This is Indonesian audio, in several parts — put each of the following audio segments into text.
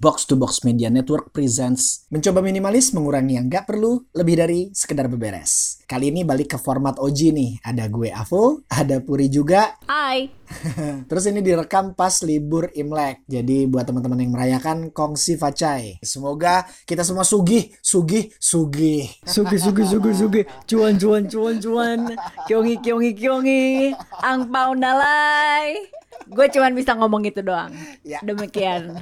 Box to Box Media Network presents Mencoba minimalis mengurangi yang gak perlu Lebih dari sekedar beberes. Kali ini balik ke format OG nih. Ada gue Avo, ada Puri juga. Hai. Terus ini direkam pas libur Imlek. Jadi buat teman-teman yang merayakan Kongsi Facai. Semoga kita semua sugih, sugih, sugih. Sugi sugi sugi sugi cuan cuan cuan cuan. Kiongi kiongi kiongi. Angpau nalai. Gue cuman bisa ngomong itu doang. Ya. demikian.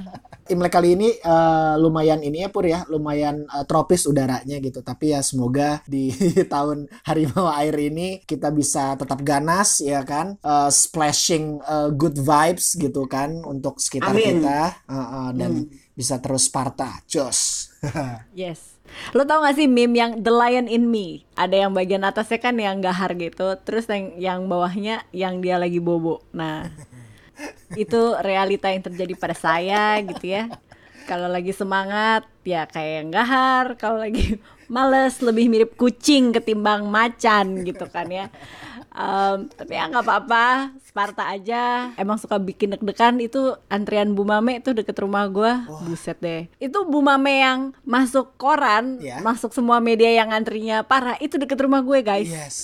Imlek kali ini eh, lumayan ini ya Pur ya, lumayan eh, tropis udaranya gitu. Tapi ya semoga di tahun harimau air ini kita bisa tetap ganas ya kan, Eh, splashing eh, good vibes gitu kan untuk sekitar Amin. kita Eh, eh, dan bisa terus Sparta, jos. yes. Lo tau gak sih meme yang The Lion in Me? Ada yang bagian atasnya kan yang gahar gitu terus yang yang bawahnya yang dia lagi bobo. Nah itu realita yang terjadi pada saya gitu ya. Kalau lagi semangat ya kayak yang gahar. Kalau lagi males lebih mirip kucing ketimbang macan gitu kan ya Em, tapi ya nggak apa-apa Sparta aja emang suka bikin deg-degan itu antrian Bu Mame itu deket rumah gua buset deh itu Bu Mame yang masuk koran Ya. masuk semua media yang antrinya parah itu deket rumah gue guys Yes.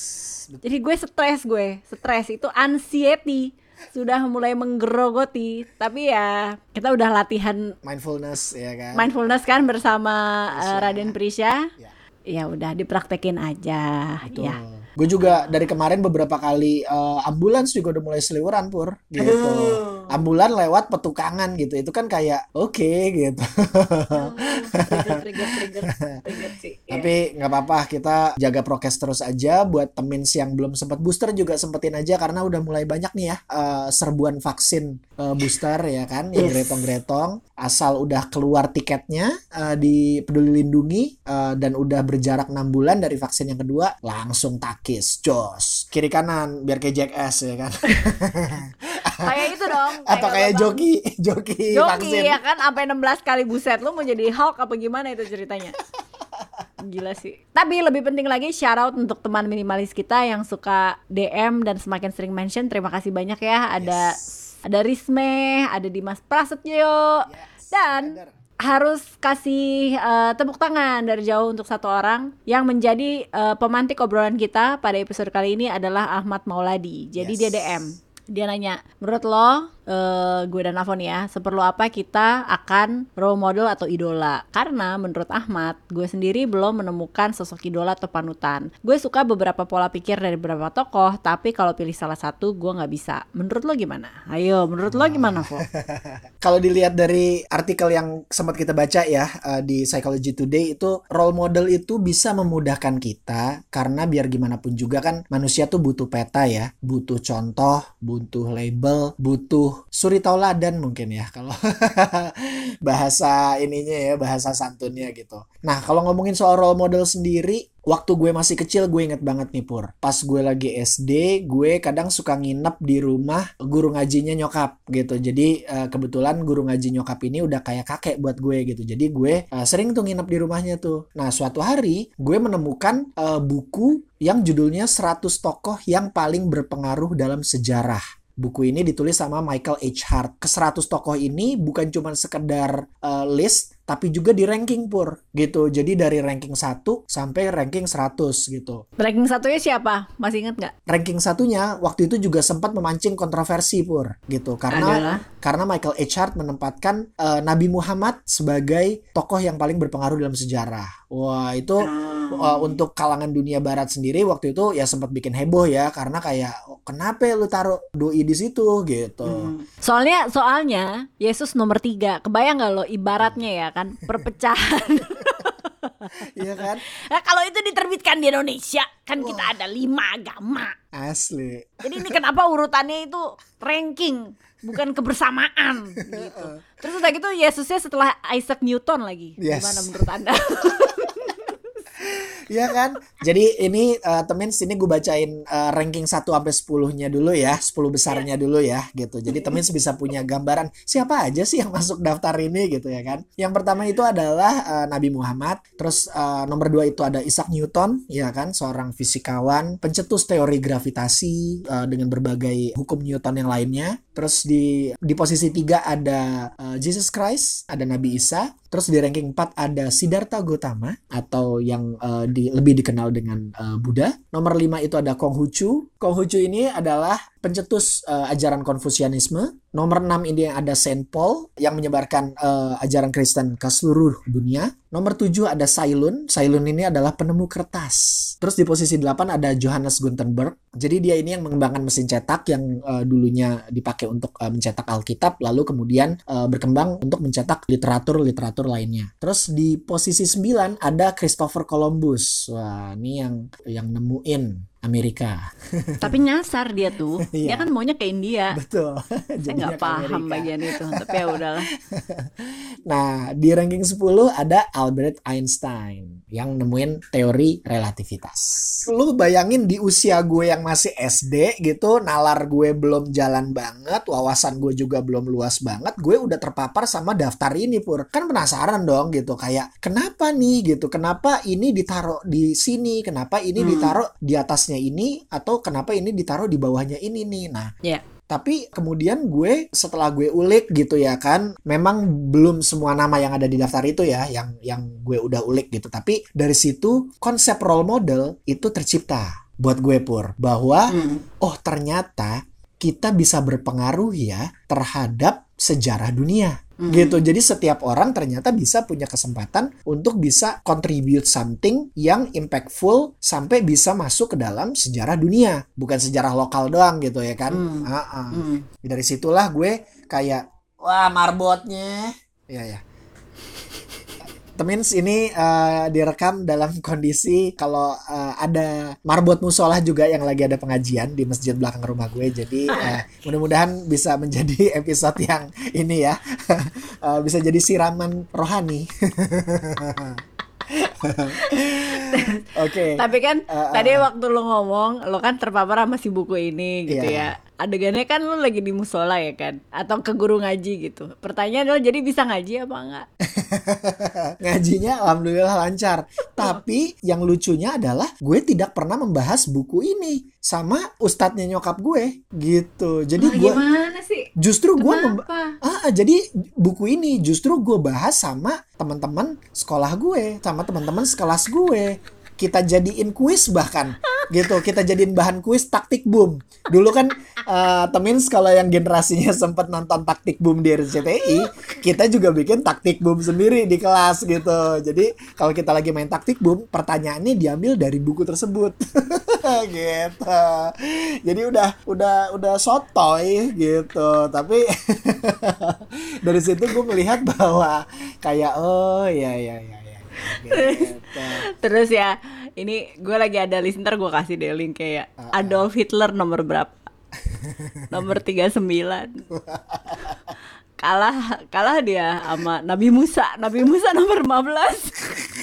jadi gue stres gue, stres itu anxiety sudah mulai menggerogoti. Tapi ya kita udah latihan Mindfulness ya kan. mindfulness kan bersama uh, Raden Prisya. Ya. Ya udah dipraktekin aja Betul. ya. Gue juga dari kemarin beberapa kali eh, ambulans juga udah mulai seliweran pur gitu. Ambulan lewat petukangan gitu. Itu kan kayak oke gitu. trigger trigger trigger trigger sih. Ya. Tapi nggak apa-apa kita jaga prokes terus aja buat temins yang belum sempat booster juga sempetin aja karena udah mulai banyak nih ya eh, serbuan vaksin eh, booster ya kan yang gretong-gretong asal udah keluar tiketnya eh, di Peduli Lindungi eh, dan udah berjarak 6 bulan dari vaksin yang kedua langsung takis jos kiri kanan biar kayak jackass ya kan Kayak itu dong. kayak Bang joki joki, Joki vaksin ya kan sampai 16 kali buset lu mau jadi Hulk apa gimana itu ceritanya? Gila sih. Tapi lebih penting lagi shout out untuk teman minimalis kita yang suka DM dan semakin sering mention. Terima kasih banyak ya. Ada ada Risme, ada Dimas Prasetyo dan bener. harus kasih eh, tepuk tangan dari jauh untuk satu orang yang menjadi eh, pemantik obrolan kita pada episode kali ini adalah Ahmad Mauladi. Jadi Yes. dia DM. Dia nanya, menurut lo, eh, gue dan Avon ya, seperlu apa kita akan role model atau idola? Karena menurut Ahmad, gue sendiri belum menemukan sosok idola atau panutan. Gue suka beberapa pola pikir dari beberapa tokoh, tapi kalau pilih salah satu, gue nggak bisa. Menurut lo gimana? Ayo, menurut lo gimana, Vo? Kalau dilihat dari artikel yang sempat kita baca ya eh, di Psychology Today itu role model itu bisa memudahkan kita karena biar gimana pun juga kan manusia tuh butuh peta ya, butuh contoh, butuh label, butuh suri tauladan mungkin ya kalau bahasa ininya ya, bahasa santunnya gitu. Nah, kalau ngomongin soal role model sendiri, waktu gue masih kecil gue inget banget nih Pur. Pas gue lagi SD, gue kadang suka nginep di rumah guru ngajinya nyokap gitu. Jadi eh, kebetulan guru ngaji nyokap ini udah kayak kakek buat gue gitu. Jadi gue eh, sering tuh nginep di rumahnya tuh. Nah, suatu hari gue menemukan eh, buku yang judulnya 100 tokoh yang paling berpengaruh dalam sejarah. Buku ini ditulis sama Michael H. Hart. Ke 100 tokoh ini bukan cuma sekedar eh, list, tapi juga di ranking pur gitu. Jadi dari ranking 1 sampai ranking 100 gitu. Ranking satunya siapa? Masih inget nggak? Ranking satunya waktu itu juga sempat memancing kontroversi pur gitu karena Adalah? karena Michael H. Hart menempatkan eh, Nabi Muhammad sebagai tokoh yang paling berpengaruh dalam sejarah. Wah, itu eh, untuk kalangan dunia barat sendiri waktu itu ya sempat bikin heboh ya karena kayak "Oh, kenapa lu taruh doi di situ gitu. Hmm. Soalnya soalnya Yesus nomor tiga. Kebayang nggak lo ibaratnya ya kan perpecahan. Iya kan? Nah, kalau itu diterbitkan di Indonesia kan kita ada lima agama. Asli. Jadi ini kenapa urutannya itu ranking bukan kebersamaan gitu. Terus udah gitu Yesusnya setelah Isaac Newton lagi. Yes. Gimana menurut anda? Iya kan? Jadi ini uh, temen sini gue bacain uh, ranking 1 sampai 10-nya dulu ya, 10 besarnya dulu ya gitu. Jadi temen bisa punya gambaran siapa aja sih yang masuk daftar ini gitu ya kan. Yang pertama itu adalah uh, Nabi Muhammad, terus uh, nomor 2 itu ada Isaac Newton ya kan, seorang fisikawan, pencetus teori gravitasi uh, dengan berbagai hukum Newton yang lainnya. Terus di di posisi tiga ada uh, Jesus Christ, ada Nabi Isa. Terus di ranking 4 ada Siddhartha Gautama atau yang uh, di, lebih dikenal dengan uh, Buddha. Nomor 5 itu ada Konghucu. Konghucu ini adalah pencetus uh, ajaran Konfusianisme. Nomor 6 ini ada Saint Paul yang menyebarkan uh, ajaran Kristen ke seluruh dunia. Nomor 7 ada Sailun. Sailun ini adalah penemu kertas. Terus di posisi 8 ada Johannes Gutenberg. Jadi dia ini yang mengembangkan mesin cetak yang uh, dulunya dipakai untuk uh, mencetak Alkitab lalu kemudian uh, berkembang untuk mencetak literatur-literatur literatur lainnya. Terus di posisi 9 ada Christopher Columbus. Wah, ini yang yang nemuin Amerika. Tapi nyasar dia tuh. dia kan maunya ke India. Betul. Saya nggak paham bagian itu. Tapi ya udahlah. nah, di ranking 10 ada Albert Einstein yang nemuin teori relativitas. Lu bayangin di usia gue yang masih SD gitu, nalar gue belum jalan banget, wawasan gue juga belum luas banget, gue udah terpapar sama daftar ini pur. Kan penasaran dong gitu kayak kenapa nih gitu, kenapa ini ditaruh di sini, kenapa ini hmm. ditaruh di atasnya ini atau kenapa ini ditaruh di bawahnya ini nih. Nah, yeah. Tapi kemudian gue setelah gue ulik gitu ya kan, memang belum semua nama yang ada di daftar itu ya yang yang gue udah ulik gitu. Tapi dari situ konsep role model itu tercipta buat gue pur bahwa hmm. oh ternyata kita bisa berpengaruh ya terhadap sejarah dunia hmm gitu. Jadi setiap orang ternyata bisa punya kesempatan untuk bisa contribute something yang impactful sampai bisa masuk ke dalam sejarah dunia, bukan sejarah lokal doang gitu ya kan. Mm. Uh-uh. Mm. Dari situlah gue kayak wah marbotnya. Ya ya. Temins ini uh, direkam dalam kondisi kalau uh, ada marbot musola juga yang lagi ada pengajian di masjid belakang rumah gue. Jadi uh, mudah-mudahan bisa menjadi episode yang ini ya. uh, bisa jadi siraman rohani. Oke. okay. Tapi kan uh, uh, tadi waktu lo ngomong, lo kan terpapar sama si buku ini gitu yeah. ya adegannya kan lu lagi di musola ya kan? Atau ke guru ngaji gitu. Pertanyaan adalah jadi bisa ngaji apa enggak? Ngajinya alhamdulillah lancar. Tapi yang lucunya adalah gue tidak pernah membahas buku ini sama ustadznya nyokap gue gitu. Jadi nah, gue gimana sih? justru gue ah jadi buku ini justru gue bahas sama teman-teman sekolah gue sama teman-teman sekelas gue. Kita jadiin kuis bahkan gitu. Kita jadiin bahan kuis taktik boom. Dulu kan uh, temins kalau yang generasinya sempat nonton taktik boom di RCTI kita juga bikin taktik boom sendiri di kelas gitu. Jadi kalau kita lagi main taktik boom pertanyaannya diambil dari buku tersebut. Gitu. Jadi udah udah udah sotoy gitu. Tapi dari situ gue melihat bahwa kayak oh ya ya ya Gitu. Terus ya, ini gue lagi ada list ntar gue kasih deh link kayak uh, uh. Adolf Hitler nomor berapa? nomor 39 kalah kalah dia sama Nabi Musa Nabi Musa nomor 15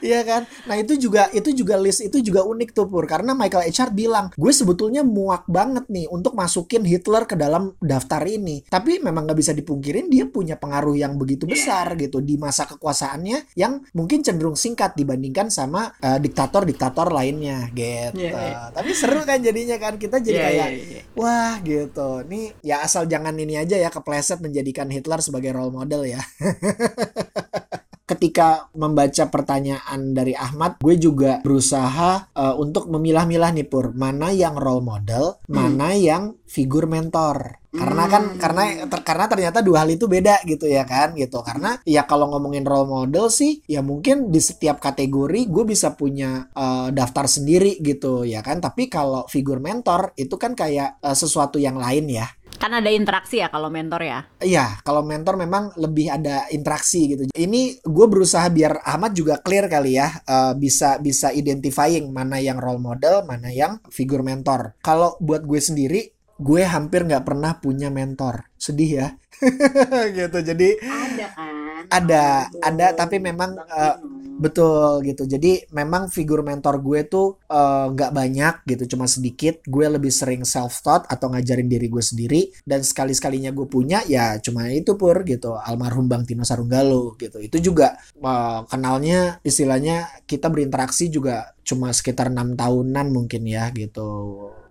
Iya kan? Nah itu juga itu juga list itu juga unik tuh Pur karena Michael Echard bilang gue sebetulnya muak banget nih untuk masukin Hitler ke dalam daftar ini. Tapi memang nggak bisa dipungkirin dia punya pengaruh yang begitu besar gitu di masa kekuasaannya yang mungkin cenderung singkat dibandingkan sama uh, diktator-diktator lainnya gitu. Yeah, yeah. Tapi seru kan jadinya kan kita jadi yeah, kayak yeah, yeah. wah gitu. Nih ya asal jangan ini aja ya kepleset menjadikan Hitler sebagai role model ya. ketika membaca pertanyaan dari Ahmad, gue juga berusaha uh, untuk memilah-milah nih Pur, mana yang role model, hmm. mana yang figur mentor. Karena kan hmm. karena ter, karena ternyata dua hal itu beda gitu ya kan gitu. Karena ya kalau ngomongin role model sih ya mungkin di setiap kategori gue bisa punya uh, daftar sendiri gitu ya kan. Tapi kalau figur mentor itu kan kayak uh, sesuatu yang lain ya Kan ada interaksi ya kalau mentor ya? Iya, kalau mentor memang lebih ada interaksi gitu. Ini gue berusaha biar Ahmad juga clear kali ya, uh, bisa bisa identifying mana yang role model, mana yang figur mentor. Kalau buat gue sendiri, gue hampir nggak pernah punya mentor. Sedih ya, gitu. Jadi ada kan? Ada, ada, tapi memang uh, Betul gitu. Jadi memang figur mentor gue tuh eh, nggak uh, banyak gitu, cuma sedikit. Gue lebih sering self taught atau ngajarin diri gue sendiri. Dan sekali sekalinya gue punya ya cuma itu pur gitu. Almarhum Bang Tino Sarunggalo gitu. Itu juga uh, kenalnya istilahnya kita berinteraksi juga cuma sekitar enam tahunan mungkin ya gitu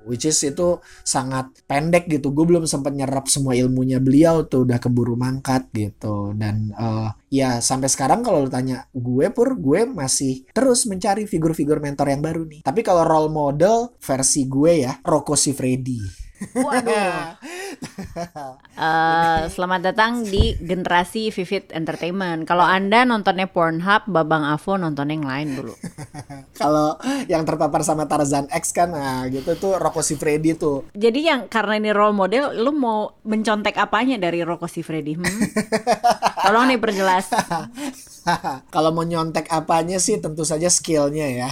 which is itu sangat pendek gitu. Gue belum sempat nyerap semua ilmunya beliau tuh udah keburu mangkat gitu. Dan uh, ya sampai sekarang kalau lu tanya gue pur gue masih terus mencari figur-figur mentor yang baru nih. Tapi kalau role model versi gue ya Rocco Siffredi Waduh. uh, selamat datang di generasi Vivid Entertainment. Kalau Anda nontonnya Pornhub, Babang Avo nonton yang lain dulu. Kalau yang terpapar sama Tarzan X kan, nah gitu tuh Rocco Siffredi tuh. Jadi yang karena ini role model, lu mau mencontek apanya dari Rocco Siffredi? Hmm? Tolong nih perjelas. Kalau mau nyontek apanya sih tentu saja skillnya ya.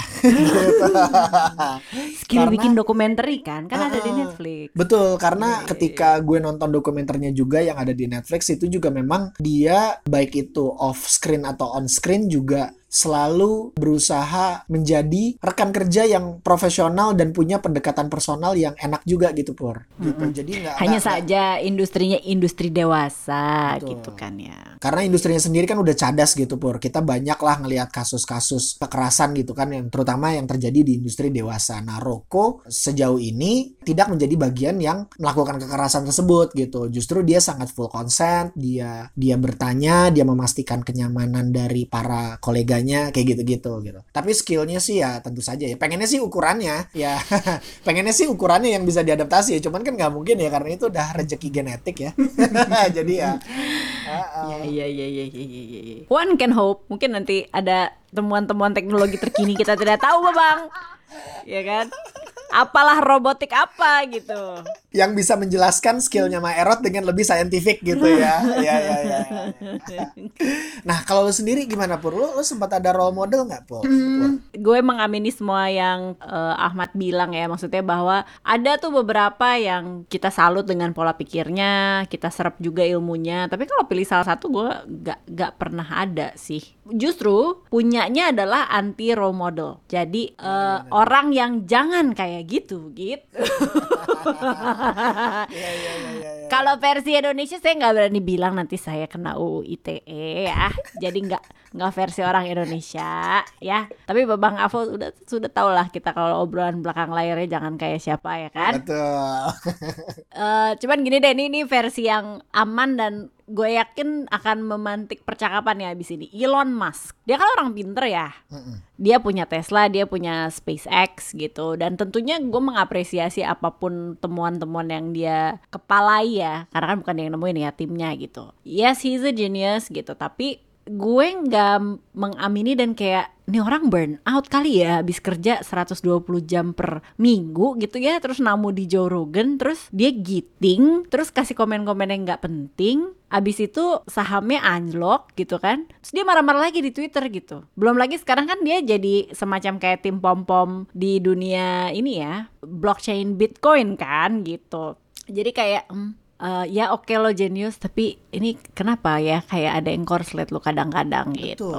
Skill karena, bikin dokumenter kan, kan uh, ada di Netflix. Betul, karena yeah. ketika gue nonton dokumenternya juga yang ada di Netflix itu juga memang dia baik itu off screen atau on screen juga selalu berusaha menjadi rekan kerja yang profesional dan punya pendekatan personal yang enak juga gitu pur. Gitu. Mm -hmm. jadi nggak hanya gak, saja gak, industrinya industri dewasa betul. gitu kan ya. Karena industrinya sendiri kan udah cadas gitu pur. Kita banyak lah ngelihat kasus-kasus kekerasan gitu kan yang terutama yang terjadi di industri dewasa. Nah Roko sejauh ini tidak menjadi bagian yang melakukan kekerasan tersebut gitu. Justru dia sangat full consent dia dia bertanya dia memastikan kenyamanan dari para koleganya caranya kayak gitu-gitu gitu. Tapi skillnya sih ya tentu saja ya. Pengennya sih ukurannya ya pengennya sih ukurannya yang bisa diadaptasi ya. Cuman kan nggak mungkin ya karena itu udah rezeki genetik ya. Jadi ya. Iya iya iya iya iya. Ya. One can hope. Mungkin nanti ada temuan-temuan teknologi terkini kita tidak tahu, Bang. Ya kan? apalah robotik apa gitu yang bisa menjelaskan skillnya Maerot dengan lebih saintifik gitu ya. Ya ya ya, nah kalau lu sendiri gimana pur? Lu, lu sempat ada role model nggak pur? Hmm, gue mengamini semua yang uh, Ahmad bilang ya. Maksudnya bahwa ada tuh beberapa yang kita salut dengan pola pikirnya kita serap juga ilmunya. Tapi kalau pilih salah satu gue gak gak pernah ada sih. Justru punyanya adalah anti role model. Jadi uh, orang yang jangan kayak gitu gitu. ya, ya, ya, Kalau versi Indonesia saya nggak berani bilang nanti saya kena UU ITE ya. Jadi nggak nggak versi orang Indonesia ya. Tapi Babang Avo sudah sudah tahu lah kita kalau obrolan belakang layarnya jangan kayak siapa ya kan. Betul. uh, cuman gini deh ini, ini versi yang aman dan gue yakin akan memantik percakapan ya abis ini. Elon Musk, dia kan orang pinter ya. Dia punya Tesla, dia punya SpaceX gitu. Dan tentunya gue mengapresiasi apa pun temuan-temuan yang dia kepalai ya. Karena kan bukan yang nemuin ya timnya gitu. Yes, he's a genius gitu. Tapi gue nggak mengamini dan kayak ini orang burn out kali ya habis kerja 120 jam per minggu gitu ya. Terus namu di Joe Rogan terus dia giting terus kasih komen-komen yang nggak penting. Abis itu sahamnya anjlok gitu kan. Terus dia marah-marah lagi di Twitter gitu. Belum lagi sekarang kan dia jadi semacam kayak tim pom-pom di dunia ini ya blockchain Bitcoin kan gitu. Jadi kayak hmm, uh, ya oke okay lo genius tapi ini kenapa ya kayak ada yang korslet lo kadang-kadang gitu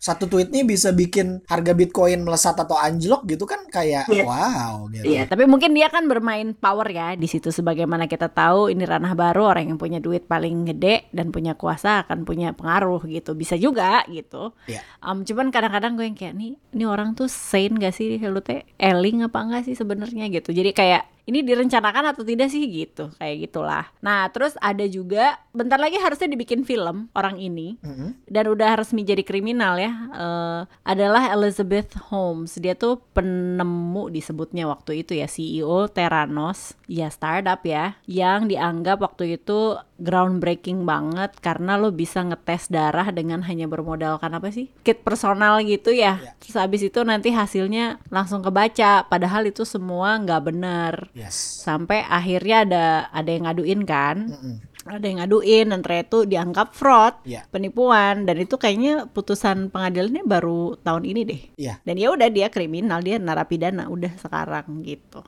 satu tweetnya bisa bikin harga Bitcoin melesat atau anjlok gitu kan kayak yeah. wow gitu. Iya, yeah, tapi mungkin dia kan bermain power ya di situ sebagaimana kita tahu ini ranah baru orang yang punya duit paling gede dan punya kuasa akan punya pengaruh gitu. Bisa juga gitu. Yeah. Um, cuman kadang-kadang gue yang kayak nih ini orang tuh sane gak sih lu teh eling apa enggak sih sebenarnya gitu. Jadi kayak ini direncanakan atau tidak sih? Gitu kayak gitulah. Nah terus ada juga bentar lagi harusnya dibikin film orang ini. Mm -hmm. dan udah resmi jadi kriminal ya. Uh, adalah Elizabeth Holmes. Dia tuh penemu disebutnya waktu itu ya CEO Theranos. Ya startup ya. Yang dianggap waktu itu groundbreaking banget karena lo bisa ngetes darah dengan hanya bermodalkan apa sih kit personal gitu ya yeah. terus habis itu nanti hasilnya langsung kebaca padahal itu semua nggak benar yes. sampai akhirnya ada ada yang ngaduin kan mm -mm ada yang ngaduin dan ternyata itu dianggap fraud, yeah. penipuan dan itu kayaknya putusan pengadilannya baru tahun ini deh. Yeah. Dan ya udah dia kriminal, dia narapidana udah sekarang gitu.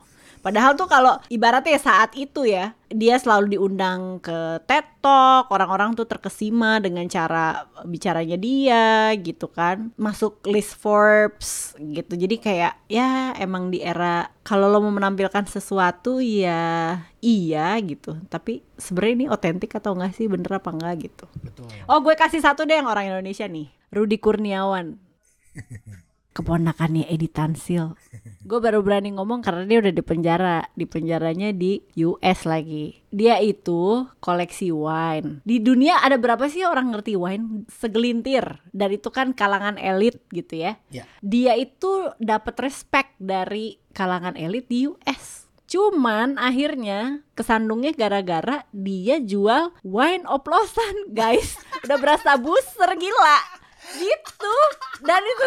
Padahal tuh kalau ibaratnya saat itu ya, dia selalu diundang ke TED Talk, orang-orang tuh terkesima dengan cara bicaranya dia gitu kan. Masuk list Forbes gitu. Jadi kayak ya emang di era kalau lo mau menampilkan sesuatu ya iya gitu. Tapi sebenarnya ini otentik atau enggak sih bener apa enggak gitu. Betul. Oh, gue kasih satu deh yang orang Indonesia nih. Rudi Kurniawan. Keponakannya Edi Tansil Gue baru berani ngomong karena dia udah di penjara, di penjaranya di US lagi. Dia itu koleksi wine. Di dunia ada berapa sih orang ngerti wine? Segelintir. Dan itu kan kalangan elit gitu ya. Ya. Dia itu dapat respect dari kalangan elit di US. Cuman akhirnya kesandungnya gara-gara dia jual wine oplosan, guys. Udah berasa booster gila. Gitu. Dan itu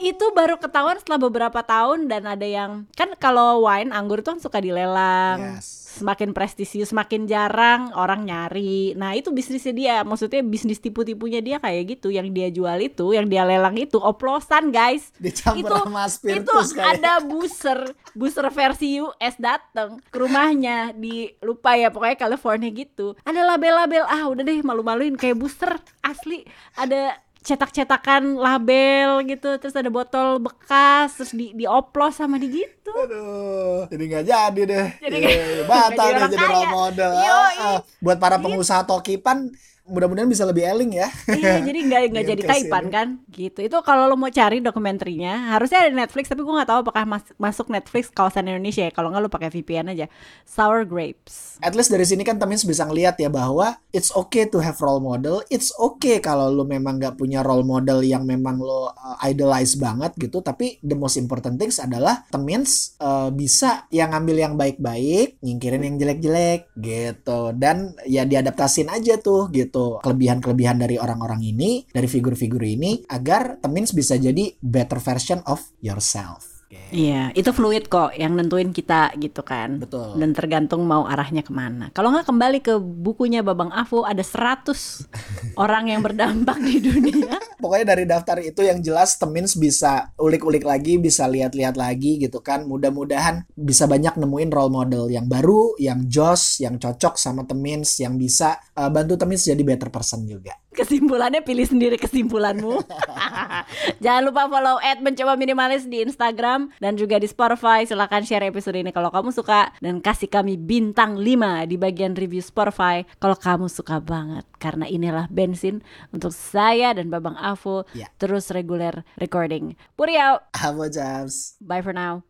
itu baru ketahuan setelah beberapa tahun dan ada yang kan kalau wine anggur itu kan suka dilelang Yes. Semakin prestisius semakin jarang orang nyari. Nah itu bisnisnya dia. Maksudnya bisnis tipu-tipunya dia kayak gitu. Yang dia jual itu yang dia lelang itu oplosan guys. Dicampur itu sama itu kayak. ada booster. Booster versi US dateng ke rumahnya di lupa ya pokoknya California gitu. Ada label-label ah udah deh malu-maluin. Kayak booster asli. Ada cetak-cetakan label gitu terus ada botol bekas terus di dioplos sama di gitu Aduh, jadi nggak jadi deh. Jadi Iya, nggak- batal deh jadi role model. Ah. Buat para pengusaha tokipan, mudah-mudahan bisa lebih eling ya. Iya, jadi nggak nggak jadi case taipan ini. kan, gitu. Itu kalau lo mau cari dokumenterinya, harusnya ada di Netflix, tapi gue nggak tahu apakah mas- masuk Netflix kawasan Indonesia ya. Kalau nggak lo pakai VPN aja. Sour Grapes. At least dari sini kan Temins bisa ngeliat ya bahwa it's okay to have role model. It's okay kalau lu memang nggak punya role model yang memang lo uh, idolize banget gitu. Tapi the most important things adalah Temins uh, bisa yang ngambil yang baik-baik, nyingkirin yang jelek-jelek gitu. Dan ya diadaptasin aja tuh gitu kelebihan-kelebihan dari orang-orang ini, dari figur-figur ini agar Temins bisa jadi better version of yourself. Iya, itu fluid kok yang nentuin kita gitu kan. Betul. Dan tergantung mau arahnya ke mana. Kalau nggak kembali ke bukunya Babang Avo ada 100 orang yang berdampak di dunia. Pokoknya dari daftar itu yang jelas Temins bisa ulik-ulik lagi, bisa lihat-lihat lagi gitu kan. Mudah-mudahan bisa banyak nemuin role model yang baru, yang jos, yang cocok sama Temins, yang bisa uh, bantu Temins jadi better person juga. Kesimpulannya pilih sendiri kesimpulanmu. Jangan lupa follow at mencoba minimalis di Instagram dan juga di Spotify. Silahkan share episode ini kalau kamu suka dan kasih kami bintang 5 di bagian review Spotify kalau kamu suka banget. Karena inilah bensin untuk saya dan Babang Avo Ya. terus reguler recording. Puri out. Jams. Bye for now.